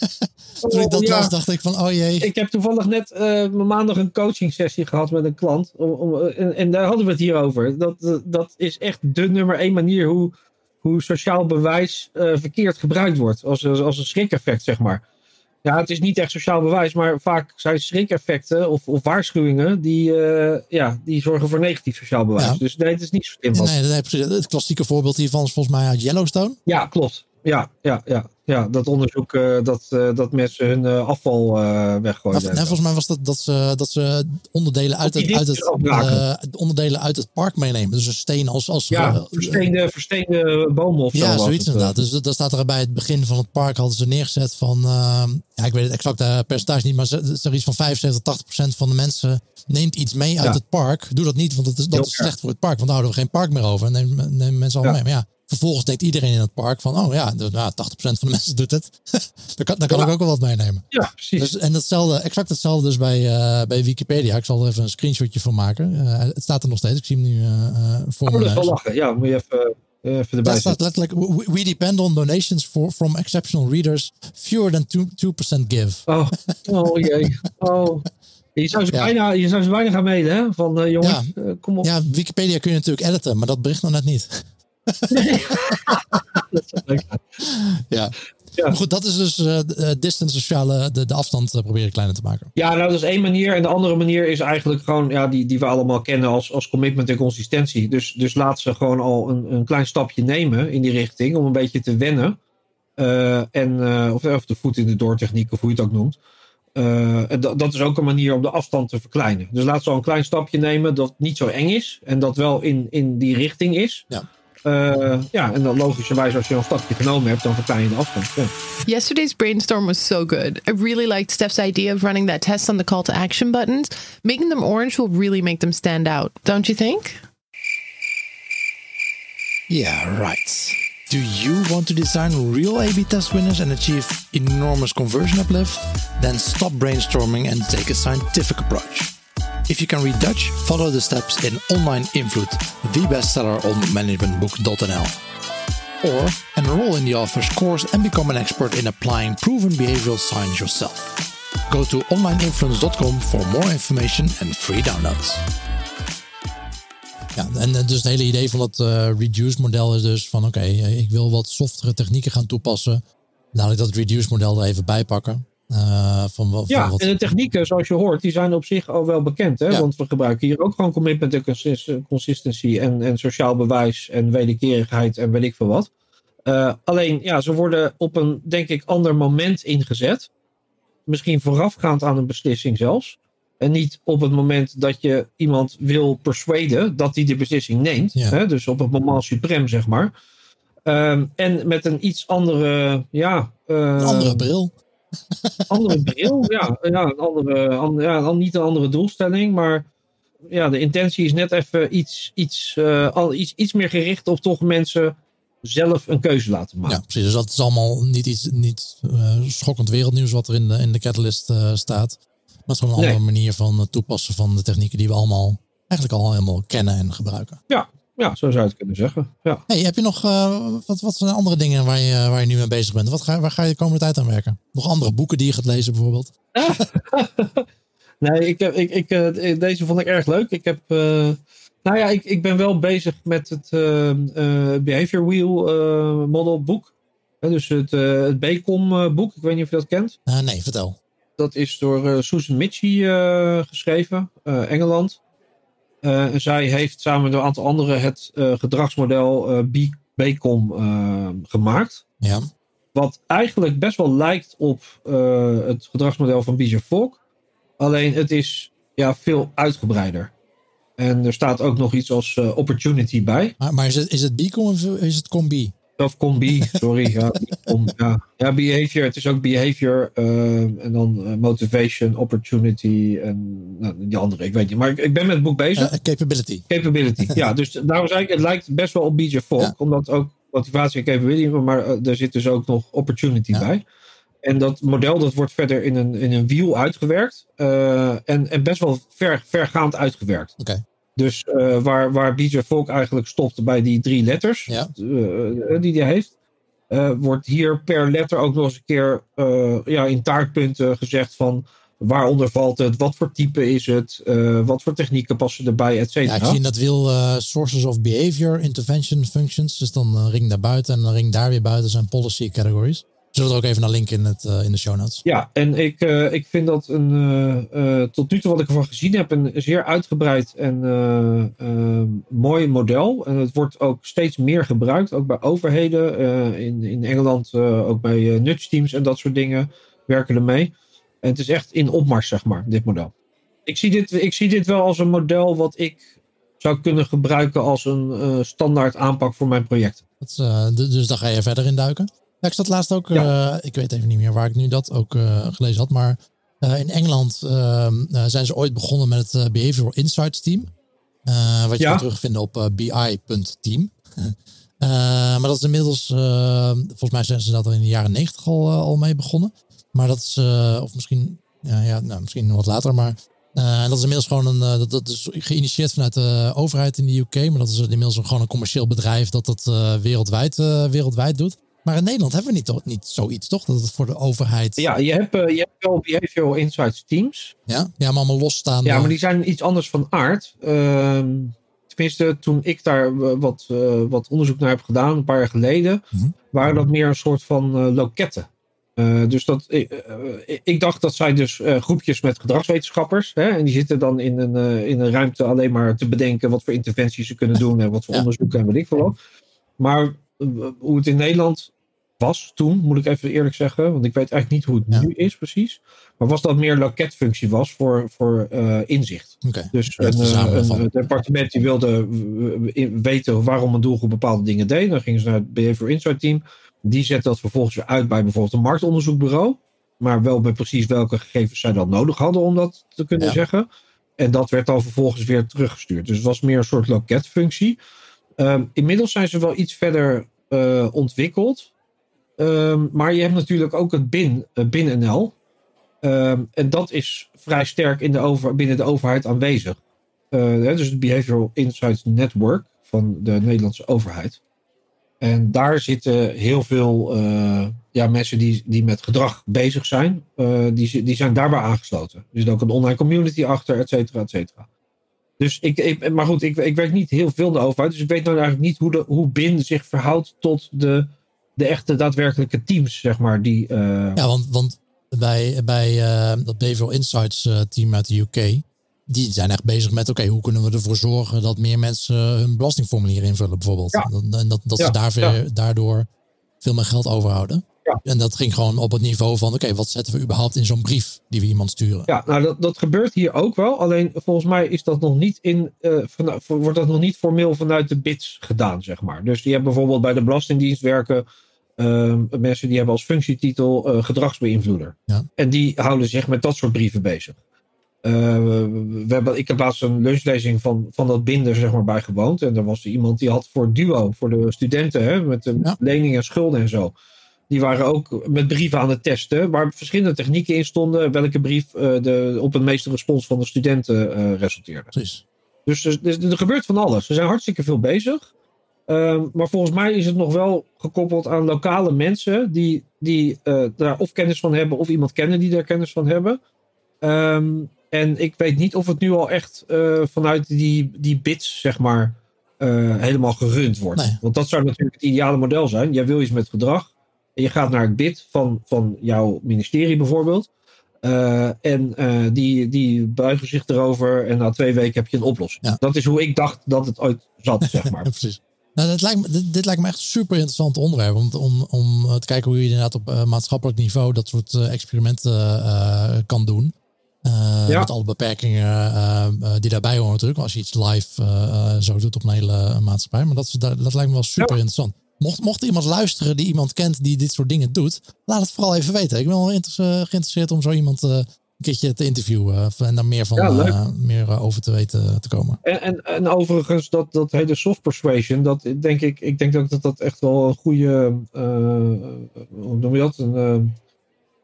Toen ik dat ja. las, dacht ik van, oh jee. Ik heb toevallig net eh, maandag een coaching sessie gehad met een klant. Om, om, en, en daar hadden we het hier over. Dat, dat is echt de nummer één manier hoe hoe sociaal bewijs uh, verkeerd gebruikt wordt. Als, als een schrikeffect, zeg maar. Ja, het is niet echt sociaal bewijs, maar vaak zijn schrikeffecten of, of waarschuwingen die, uh, ja, die zorgen voor negatief sociaal bewijs. Ja. Dus nee, het is niet zo slim. Nee, nee, het klassieke voorbeeld hiervan is volgens mij uit Yellowstone. Ja, klopt. Ja, ja, ja, ja, dat onderzoek uh, dat, uh, dat mensen hun uh, afval weggooien. Nou, volgens mij was dat dat ze, dat ze onderdelen, uit het, uit het, onderdelen uit het park meenemen. Dus een steen als... als ja, versteende, versteende bomen of zo. Ja, zoiets inderdaad. Dus dat staat er bij het begin van het park hadden ze neergezet van... ja, ik weet het exacte percentage niet, maar zeg iets van 75, 80 procent van de mensen neemt iets mee uit het park. Doe dat niet, want dat is, dat is slecht voor het park. Want dan houden we geen park meer over. En nemen, mensen al ja. mee. Maar ja, Vervolgens denkt iedereen in het park van, oh ja, nou, 80% van de mensen doet het. daar kan, daar kan ik ook wel wat meenemen. Ja, precies. Dus, en datzelfde, exact hetzelfde dus bij, uh, bij Wikipedia. Ik zal er even een screenshotje van maken. Uh, het staat er nog steeds. Ik zie hem nu uh, voor oh, me. Dat wel lachen. Ja, moet je even... Even Daar staat letterlijk, we depend on donations for, from exceptional readers. Fewer than 2%, give. Oh, oh jee. Oh. Je zou ze, ja. bijna, je zou ze bijna gaan mailen, hè? Van uh, jongens, ja. uh, kom op. Ja, Wikipedia kun je natuurlijk editen, maar dat bericht nog net niet. Ja. Ja. Maar goed, dat is dus uh, distance sociale, de, de afstand uh, proberen kleiner te maken. Ja, nou, dat is één manier. En de andere manier is eigenlijk gewoon, ja, die, die we allemaal kennen als, als commitment en consistentie. Dus, dus laat ze gewoon al een, een klein stapje nemen in die richting om een beetje te wennen. Uh, en, of, of de voet in de doortechniek, of hoe je het ook noemt. dat is ook een manier om de afstand te verkleinen. Dus laat ze al een klein stapje nemen dat niet zo eng is. En dat wel in, in die richting is. Ja. Uh, ja, en dan logischerwijs als je een stapje genomen hebt, dan verklein je de afstand. Ja. Yesterday's brainstorm was so good. I really liked Steph's idea of running that test on the call to action buttons. Making them orange will really make them stand out, don't you think? Yeah, right. Do you want to design real A-B test winners and achieve enormous conversion uplift? Then stop brainstorming and take a scientific approach. If you can read Dutch, follow the steps in Online Invloed, the bestseller on managementbook.nl. Or enroll in the author's course and become an expert in applying proven behavioral science yourself. Go to onlineinfluence.com for more information and free downloads. Ja, en dus het hele idee van dat uh, reduce model is dus van oké, okay, ik wil wat softere technieken gaan toepassen. Laat ik dat reduce model er even bij pakken. Uh, van, van ja, wat... en de technieken, zoals je hoort, die zijn op zich al wel bekend. Hè? Want we gebruiken hier ook gewoon commitment en consistency en, en sociaal bewijs en wederkerigheid en weet ik veel wat. Uh, alleen, ja, ze worden op een, denk ik, ander moment ingezet. Misschien voorafgaand aan een beslissing zelfs. En niet op het moment dat je iemand wil persuaden dat hij de beslissing neemt. Ja. Hè? Dus op het moment suprem, zeg maar. Uh, en met een iets andere, ja... Uh, een andere bril andere bril, ja. ja, een andere, ja, niet een andere doelstelling, maar ja, de intentie is net even iets, iets, uh, al, iets, iets meer gericht op toch mensen zelf een keuze laten maken. Ja, precies. Dus dat is allemaal niet iets niet uh, schokkend wereldnieuws wat er in de, in de Catalyst uh, staat. Maar het is gewoon een andere manier van toepassen van de technieken die we allemaal eigenlijk al helemaal kennen en gebruiken. Ja, ja, zo zou je het kunnen zeggen. Ja. Hey, heb je nog, uh, wat, wat zijn andere dingen waar je, waar je nu mee bezig bent? Wat ga, waar ga je de komende tijd aan werken? Nog andere boeken die je gaat lezen bijvoorbeeld? nee, ik heb, ik, ik, uh, deze vond ik erg leuk. Ik heb, uh, nou ja, ik, ik ben wel bezig met het Behavior Wheel Model boek. dus het, het BCOM boek. Ik weet niet of je dat kent. nee, vertel. Dat is door Susan Mitchie geschreven, Engeland. Uh, zij heeft samen met een aantal anderen het uh, gedragsmodel uh, BCOM gemaakt. Ja. Wat eigenlijk best wel lijkt op het gedragsmodel van Fogg. Alleen het is ja, veel uitgebreider. En er staat ook nog iets als opportunity bij. Maar, maar is het, is het BCOM of is het COMBI? Of combi, sorry. ja, ja. ja, behavior. Het is ook behavior. Uh, en dan uh, motivation, opportunity. En nou, die andere, ik weet niet. Maar ik, ik ben met het boek bezig. Uh, capability. Capability, ja. Dus daarom zei ik, het lijkt best wel op BJ Fogg. Ja. Omdat ook motivatie en capability. Maar er zit dus ook nog opportunity ja. bij. En dat model dat wordt verder in een, in een wiel uitgewerkt. en, en best wel ver, vergaand uitgewerkt. Oké. Okay. Dus uh, waar, waar Fogg eigenlijk stopt bij die drie letters ja. uh, die hij heeft, uh, wordt hier per letter ook nog eens een keer ja, in taartpunten gezegd van Waaronder valt het? Wat voor type is het? Wat voor technieken passen erbij, et cetera? Ja, ik zie dat wil sources of behavior intervention functions. Dus dan ring daar buiten en dan ring daar weer buiten zijn policy categories. Zullen we er ook even naar linken in, het, in de show notes? Ja, en ik, ik vind dat een, tot nu toe wat ik ervan gezien heb, een zeer uitgebreid en mooi model. En het wordt ook steeds meer gebruikt, ook bij overheden. in, in Engeland ook bij nudge teams en dat soort dingen werken er mee. En het is echt in opmars, zeg maar, dit model. Ik zie dit, ik zie dit wel als een model wat ik zou kunnen gebruiken als een standaard aanpak voor mijn projecten. Dat, dus daar ga je verder in duiken. Ja, ik zat laatst ook, ja. uh, ik weet even niet meer waar ik nu dat ook gelezen had, maar in Engeland ehm, zijn ze ooit begonnen met het Behavioral Insights Team. wat je ja. kan terugvinden op bi.team. maar dat is inmiddels, volgens mij zijn ze dat al in de jaren negentig al, al mee begonnen. Maar dat is, of misschien, ja, ja nou, misschien wat later, maar uh, dat is inmiddels gewoon een, uh, dat, dat is geïnitieerd vanuit de overheid in de UK, maar dat is inmiddels gewoon een commercieel bedrijf dat dat wereldwijd, wereldwijd doet. Maar in Nederland hebben we niet, niet zoiets, toch? Dat het voor de overheid. Ja, je hebt, je hebt wel behavioral insights teams. Ja, ja maar allemaal losstaan. Ja, maar die zijn iets anders van aard. Ehm, tenminste, toen ik daar wat, wat onderzoek naar heb gedaan, een paar jaar geleden, mm -hmm. waren dat meer een soort van loketten. Dus dat, ik, dacht dat zijn dus groepjes met gedragswetenschappers. Hè, en die zitten dan in een, in een ruimte alleen maar te bedenken wat voor interventies ze kunnen doen en wat voor ja. onderzoek en weet ik veel wat. Maar hoe het in Nederland was toen, moet ik even eerlijk zeggen, want ik weet eigenlijk niet hoe het ja. nu is precies. Maar was dat meer loketfunctie was voor, voor inzicht. Okay. Dus een, een, departement die wilde weten waarom een doelgroep bepaalde dingen deed. Dan gingen ze naar het Behavior Insight Team. Die zet dat vervolgens weer uit bij bijvoorbeeld een marktonderzoekbureau. Maar wel bij precies welke gegevens zij dan nodig hadden om dat te kunnen ja. zeggen. En dat werd dan vervolgens weer teruggestuurd. Dus het was meer een soort loketfunctie. Um, inmiddels zijn ze wel iets verder uh, ontwikkeld. Um, maar je hebt natuurlijk ook het BIN, uh, BIN-NL. Um, en dat is vrij sterk in de over, binnen de overheid aanwezig. Uh, dus het Behavioral Insights Network van de Nederlandse overheid. En daar zitten heel veel ja, mensen die, die met gedrag bezig zijn. Die, die zijn daarbij aangesloten. Er zit ook een online community achter, et cetera, et cetera. Dus ik, ik, maar goed, ik, ik weet niet heel veel over Dus ik weet nou eigenlijk niet hoe, de, hoe BIN zich verhoudt tot de, de echte daadwerkelijke teams, zeg maar. Die, uh... Ja, want, want bij, bij dat Behavioral Insights team uit de UK die zijn echt bezig met, oké, okay, hoe kunnen we ervoor zorgen dat meer mensen hun belastingformulier invullen bijvoorbeeld. Ja. En dat, dat ja. ze daar daardoor veel meer geld overhouden. En dat ging gewoon op het niveau van, oké, okay, wat zetten we überhaupt in zo'n brief die we iemand sturen? Ja, nou dat, dat gebeurt hier ook wel. Alleen volgens mij is dat nog niet in, uh, van, wordt dat nog niet formeel vanuit de BITS gedaan, zeg maar. Dus die hebben bijvoorbeeld bij de Belastingdienst werken uh, mensen die hebben als functietitel uh, gedragsbeïnvloeder. Ja. En die houden zich met dat soort brieven bezig. Uh, we hebben, ik heb laatst een lunchlezing van, van dat binder zeg maar, bijgewoond. En er was iemand die had voor Duo, voor de studenten, hè, met de ja. leningen en schulden en zo. Die waren ook met brieven aan het testen, waar verschillende technieken in stonden. Welke brief uh, de, op het meeste respons van de studenten uh, resulteerde. Precies. Dus, dus, dus, er gebeurt van alles. Ze zijn hartstikke veel bezig. Uh, maar volgens mij is het nog wel gekoppeld aan lokale mensen die, die daar of kennis van hebben of iemand kennen die daar kennis van hebben. Um, en ik weet niet of het nu al echt vanuit die, die bits, zeg maar, helemaal gerund wordt. Nee. Want dat zou natuurlijk het ideale model zijn. Jij wil iets met gedrag. Je gaat naar het bit van, van jouw ministerie bijvoorbeeld. Uh, en die, die buigen zich erover. En na twee weken heb je een oplossing. Ja. Dat is hoe ik dacht dat het ooit zat, zeg maar. precies. Nou, dit, lijkt me, dit, dit, lijkt me echt een super interessant onderwerp. Om, om, om te kijken hoe je inderdaad op maatschappelijk niveau dat soort experimenten kan doen. Ja. Met alle beperkingen die daarbij horen natuurlijk. Als je iets live zo doet op een hele maatschappij. Maar dat, dat, dat lijkt me wel super ja. interessant. Mocht, mocht iemand luisteren die iemand kent die dit soort dingen doet. Laat het vooral even weten. Ik ben wel geïnteresseerd om zo iemand een keertje te interviewen. En daar meer, van, ja, meer over te weten te komen. En, en, en, overigens dat, dat hele soft persuasion. Dat denk ik, ik denk ook dat dat echt wel een goede... hoe noem je dat?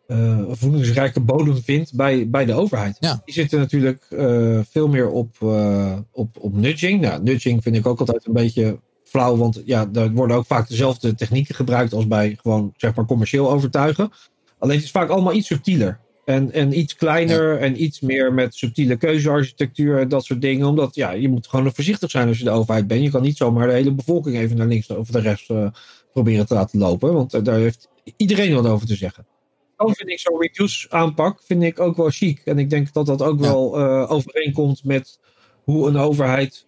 Een voedingsrijke bodem vindt bij, bij de overheid. Ja. Die zitten natuurlijk veel meer op, op, op nudging. Nou, nudging vind ik ook altijd een beetje flauw, want ja, daar worden ook vaak dezelfde technieken gebruikt als bij gewoon zeg maar commercieel overtuigen. Alleen het is vaak allemaal iets subtieler. En, en iets kleiner en iets meer met subtiele keuzearchitectuur en dat soort dingen. Omdat ja, je moet gewoon voorzichtig zijn als je de overheid bent. Je kan niet zomaar de hele bevolking even naar links of de rechts uh, proberen te laten lopen. Want uh, daar heeft iedereen wat over te zeggen. Dan vind ik zo'n reduce aanpak vind ik ook wel chic. En ik denk dat dat ook ja. wel uh, overeenkomt met hoe een overheid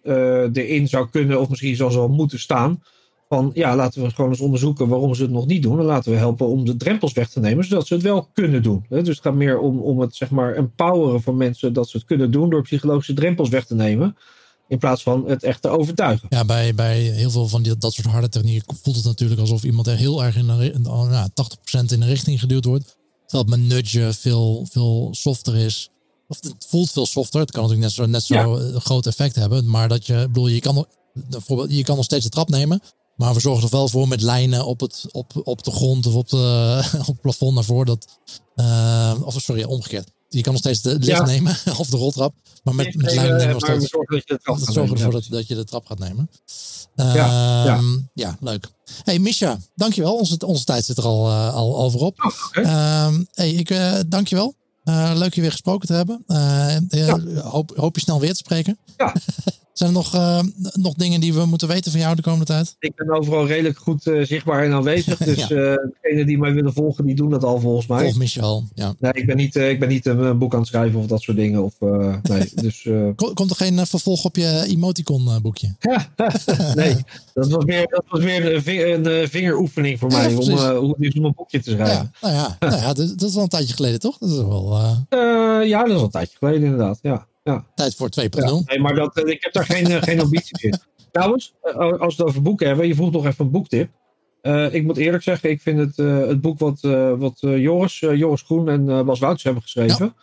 erin zou kunnen of misschien zelfs wel moeten staan van ja, laten we gewoon eens onderzoeken waarom ze het nog niet doen. En laten we helpen om de drempels weg te nemen, zodat ze het wel kunnen doen. Dus het gaat meer om, om het zeg maar empoweren van mensen dat ze het kunnen doen door psychologische drempels weg te nemen. In plaats van het echt te overtuigen. Ja, bij, bij heel veel van die, dat soort harde technieken voelt het natuurlijk alsof iemand er heel erg in nou, 80% in een richting geduwd wordt. Terwijl met nudge veel, veel softer is. Of het voelt veel softer. Het kan natuurlijk net zo, net zo ja. groot effect hebben. Maar dat je, bedoel, je kan, bijvoorbeeld, je kan nog steeds de trap nemen. Maar we zorgen er wel voor met lijnen op, het, op, op de grond of op, de, op het plafond daarvoor. Dat, uh, of sorry, omgekeerd. Je kan nog steeds de lift ja. nemen of de roltrap. Maar met, met lijnen nemen we steeds. Zorgen dat je de trap dat zorgen ervoor dat, dat je de trap gaat nemen. Uh, ja, ja. ja, leuk. Hey Misha, dankjewel. Onze, onze tijd zit er al, uh, al over op. Oh, okay. uh, hey, ik dankjewel. Uh, leuk je weer gesproken te hebben. Ja. hoop, hoop je snel weer te spreken. Ja. Zijn er nog, uh, nog dingen die we moeten weten van jou de komende tijd? Ik ben overal redelijk goed uh, zichtbaar en aanwezig. Dus ja. uh, degenen die mij willen volgen, die doen dat al volgens mij. Volg Michel, ja. Nee, ik ben niet, ik ben niet een boek aan het schrijven of dat soort dingen. Of, nee, dus, Komt er geen vervolg op je emoticon boekje? nee, dat was meer, dat was meer een, ving, een vingeroefening voor mij. om, hoe om een boekje te schrijven. Ja, nou ja, nou ja dat, dat, is al een tijdje geleden toch? Dat is wel, ja, dat is al een tijdje geleden inderdaad, ja. Ja. Tijd voor 2.0. Ja, nee, maar dat, ik heb daar geen, geen ambities in. Trouwens, als we het over boeken hebben, je vroeg nog even een boektip. Uh, ik moet eerlijk zeggen, ik vind het, uh, het boek wat, uh, wat Joris, Joris Groen en Bas Wouters hebben geschreven,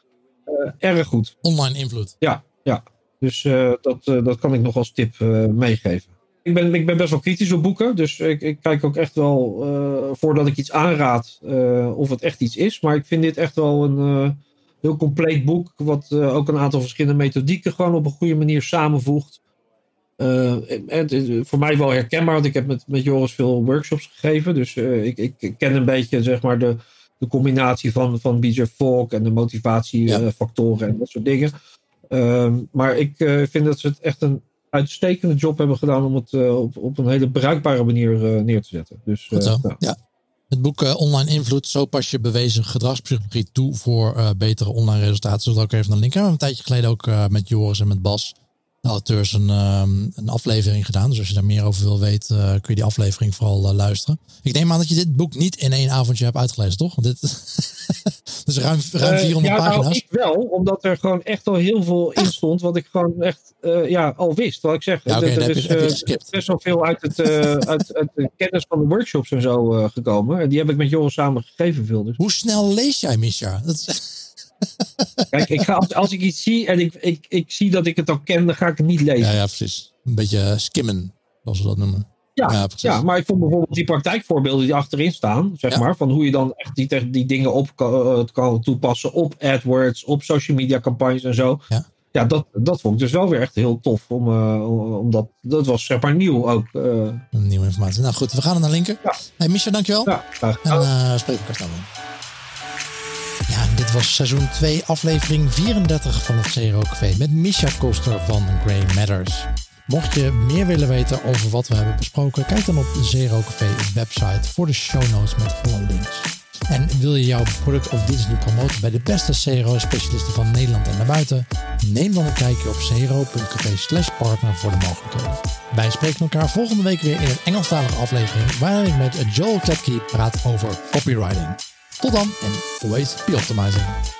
ja. erg goed. Online invloed. Ja, ja. dus dat, dat kan ik nog als tip meegeven. Ik ben, ik ben best wel kritisch op boeken, dus ik, ik kijk ook echt wel voordat ik iets aanraad of het echt iets is. Maar ik vind dit echt wel een heel compleet boek, wat uh, ook een aantal verschillende methodieken gewoon op een goede manier samenvoegt. Uh, het is voor mij wel herkenbaar, want ik heb met, met Joris veel workshops gegeven. Dus uh, ik, ik ken een beetje zeg maar, de, de combinatie van, van BJ Fogg en de motivatiefactoren ja. en dat soort dingen. maar ik vind dat ze het echt een uitstekende job hebben gedaan om het op, op een hele bruikbare manier neer te zetten. Dus, ja. Het boek uh, Online Invloed, zo pas je bewezen gedragspsychologie toe voor uh, betere online resultaten. Zodat ook even een link. We hebben een tijdje geleden ook uh, met Joris en met Bas, de auteurs, een, um, een aflevering gedaan. Dus als je daar meer over wil weten, kun je die aflevering vooral luisteren. Ik neem aan dat je dit boek niet in één avondje hebt uitgelezen, toch? Want dit dus ruim, ruim 400 ja, pagina's. Nou, ik wel, omdat er gewoon echt al heel veel in stond wat ik gewoon echt ja, al wist. Wat ik zeg, ja, okay, er is best wel veel uit, het, uit, uit, de kennis van de workshops en zo gekomen. En die heb ik met Joris samen gegeven veel. Dus. Hoe snel lees jij, Misha? Dat is... Kijk, ik ga, als, als ik iets zie en ik, ik, ik zie dat ik het al ken, dan ga ik het niet lezen. Ja, ja precies. Een beetje skimmen, zoals we dat noemen. Ja, ja, ja, maar ik vond bijvoorbeeld die praktijkvoorbeelden die achterin staan, zeg ja. maar, van hoe je dan echt die, die dingen op kan, kan, toepassen op AdWords, op social media campagnes en zo. Ja, ja dat, dat vond ik dus wel weer echt heel tof, om, uh, omdat dat was zeg maar nieuw ook. Uh. Nieuwe informatie. Nou goed, we gaan naar linker. Ja. Hey Misha, dankjewel. Ja, graag En uh, spreken we elkaar snel weer. Ja, dit was seizoen 2, aflevering 34 van het CRO Café met Misha Koster van Grey Matters. Mocht je meer willen weten over wat we hebben besproken, kijk dan op de Zero Café website voor de show notes met alle links. En wil je jouw product of dienst nu promoten bij de beste CRO-specialisten van Nederland en daarbuiten? Neem dan een kijkje op cro.café slash partner voor de mogelijkheden. Wij spreken elkaar volgende week weer in een Engelstalige aflevering waarin ik met Joel Klepke praat over copywriting. Tot dan en always be optimizing.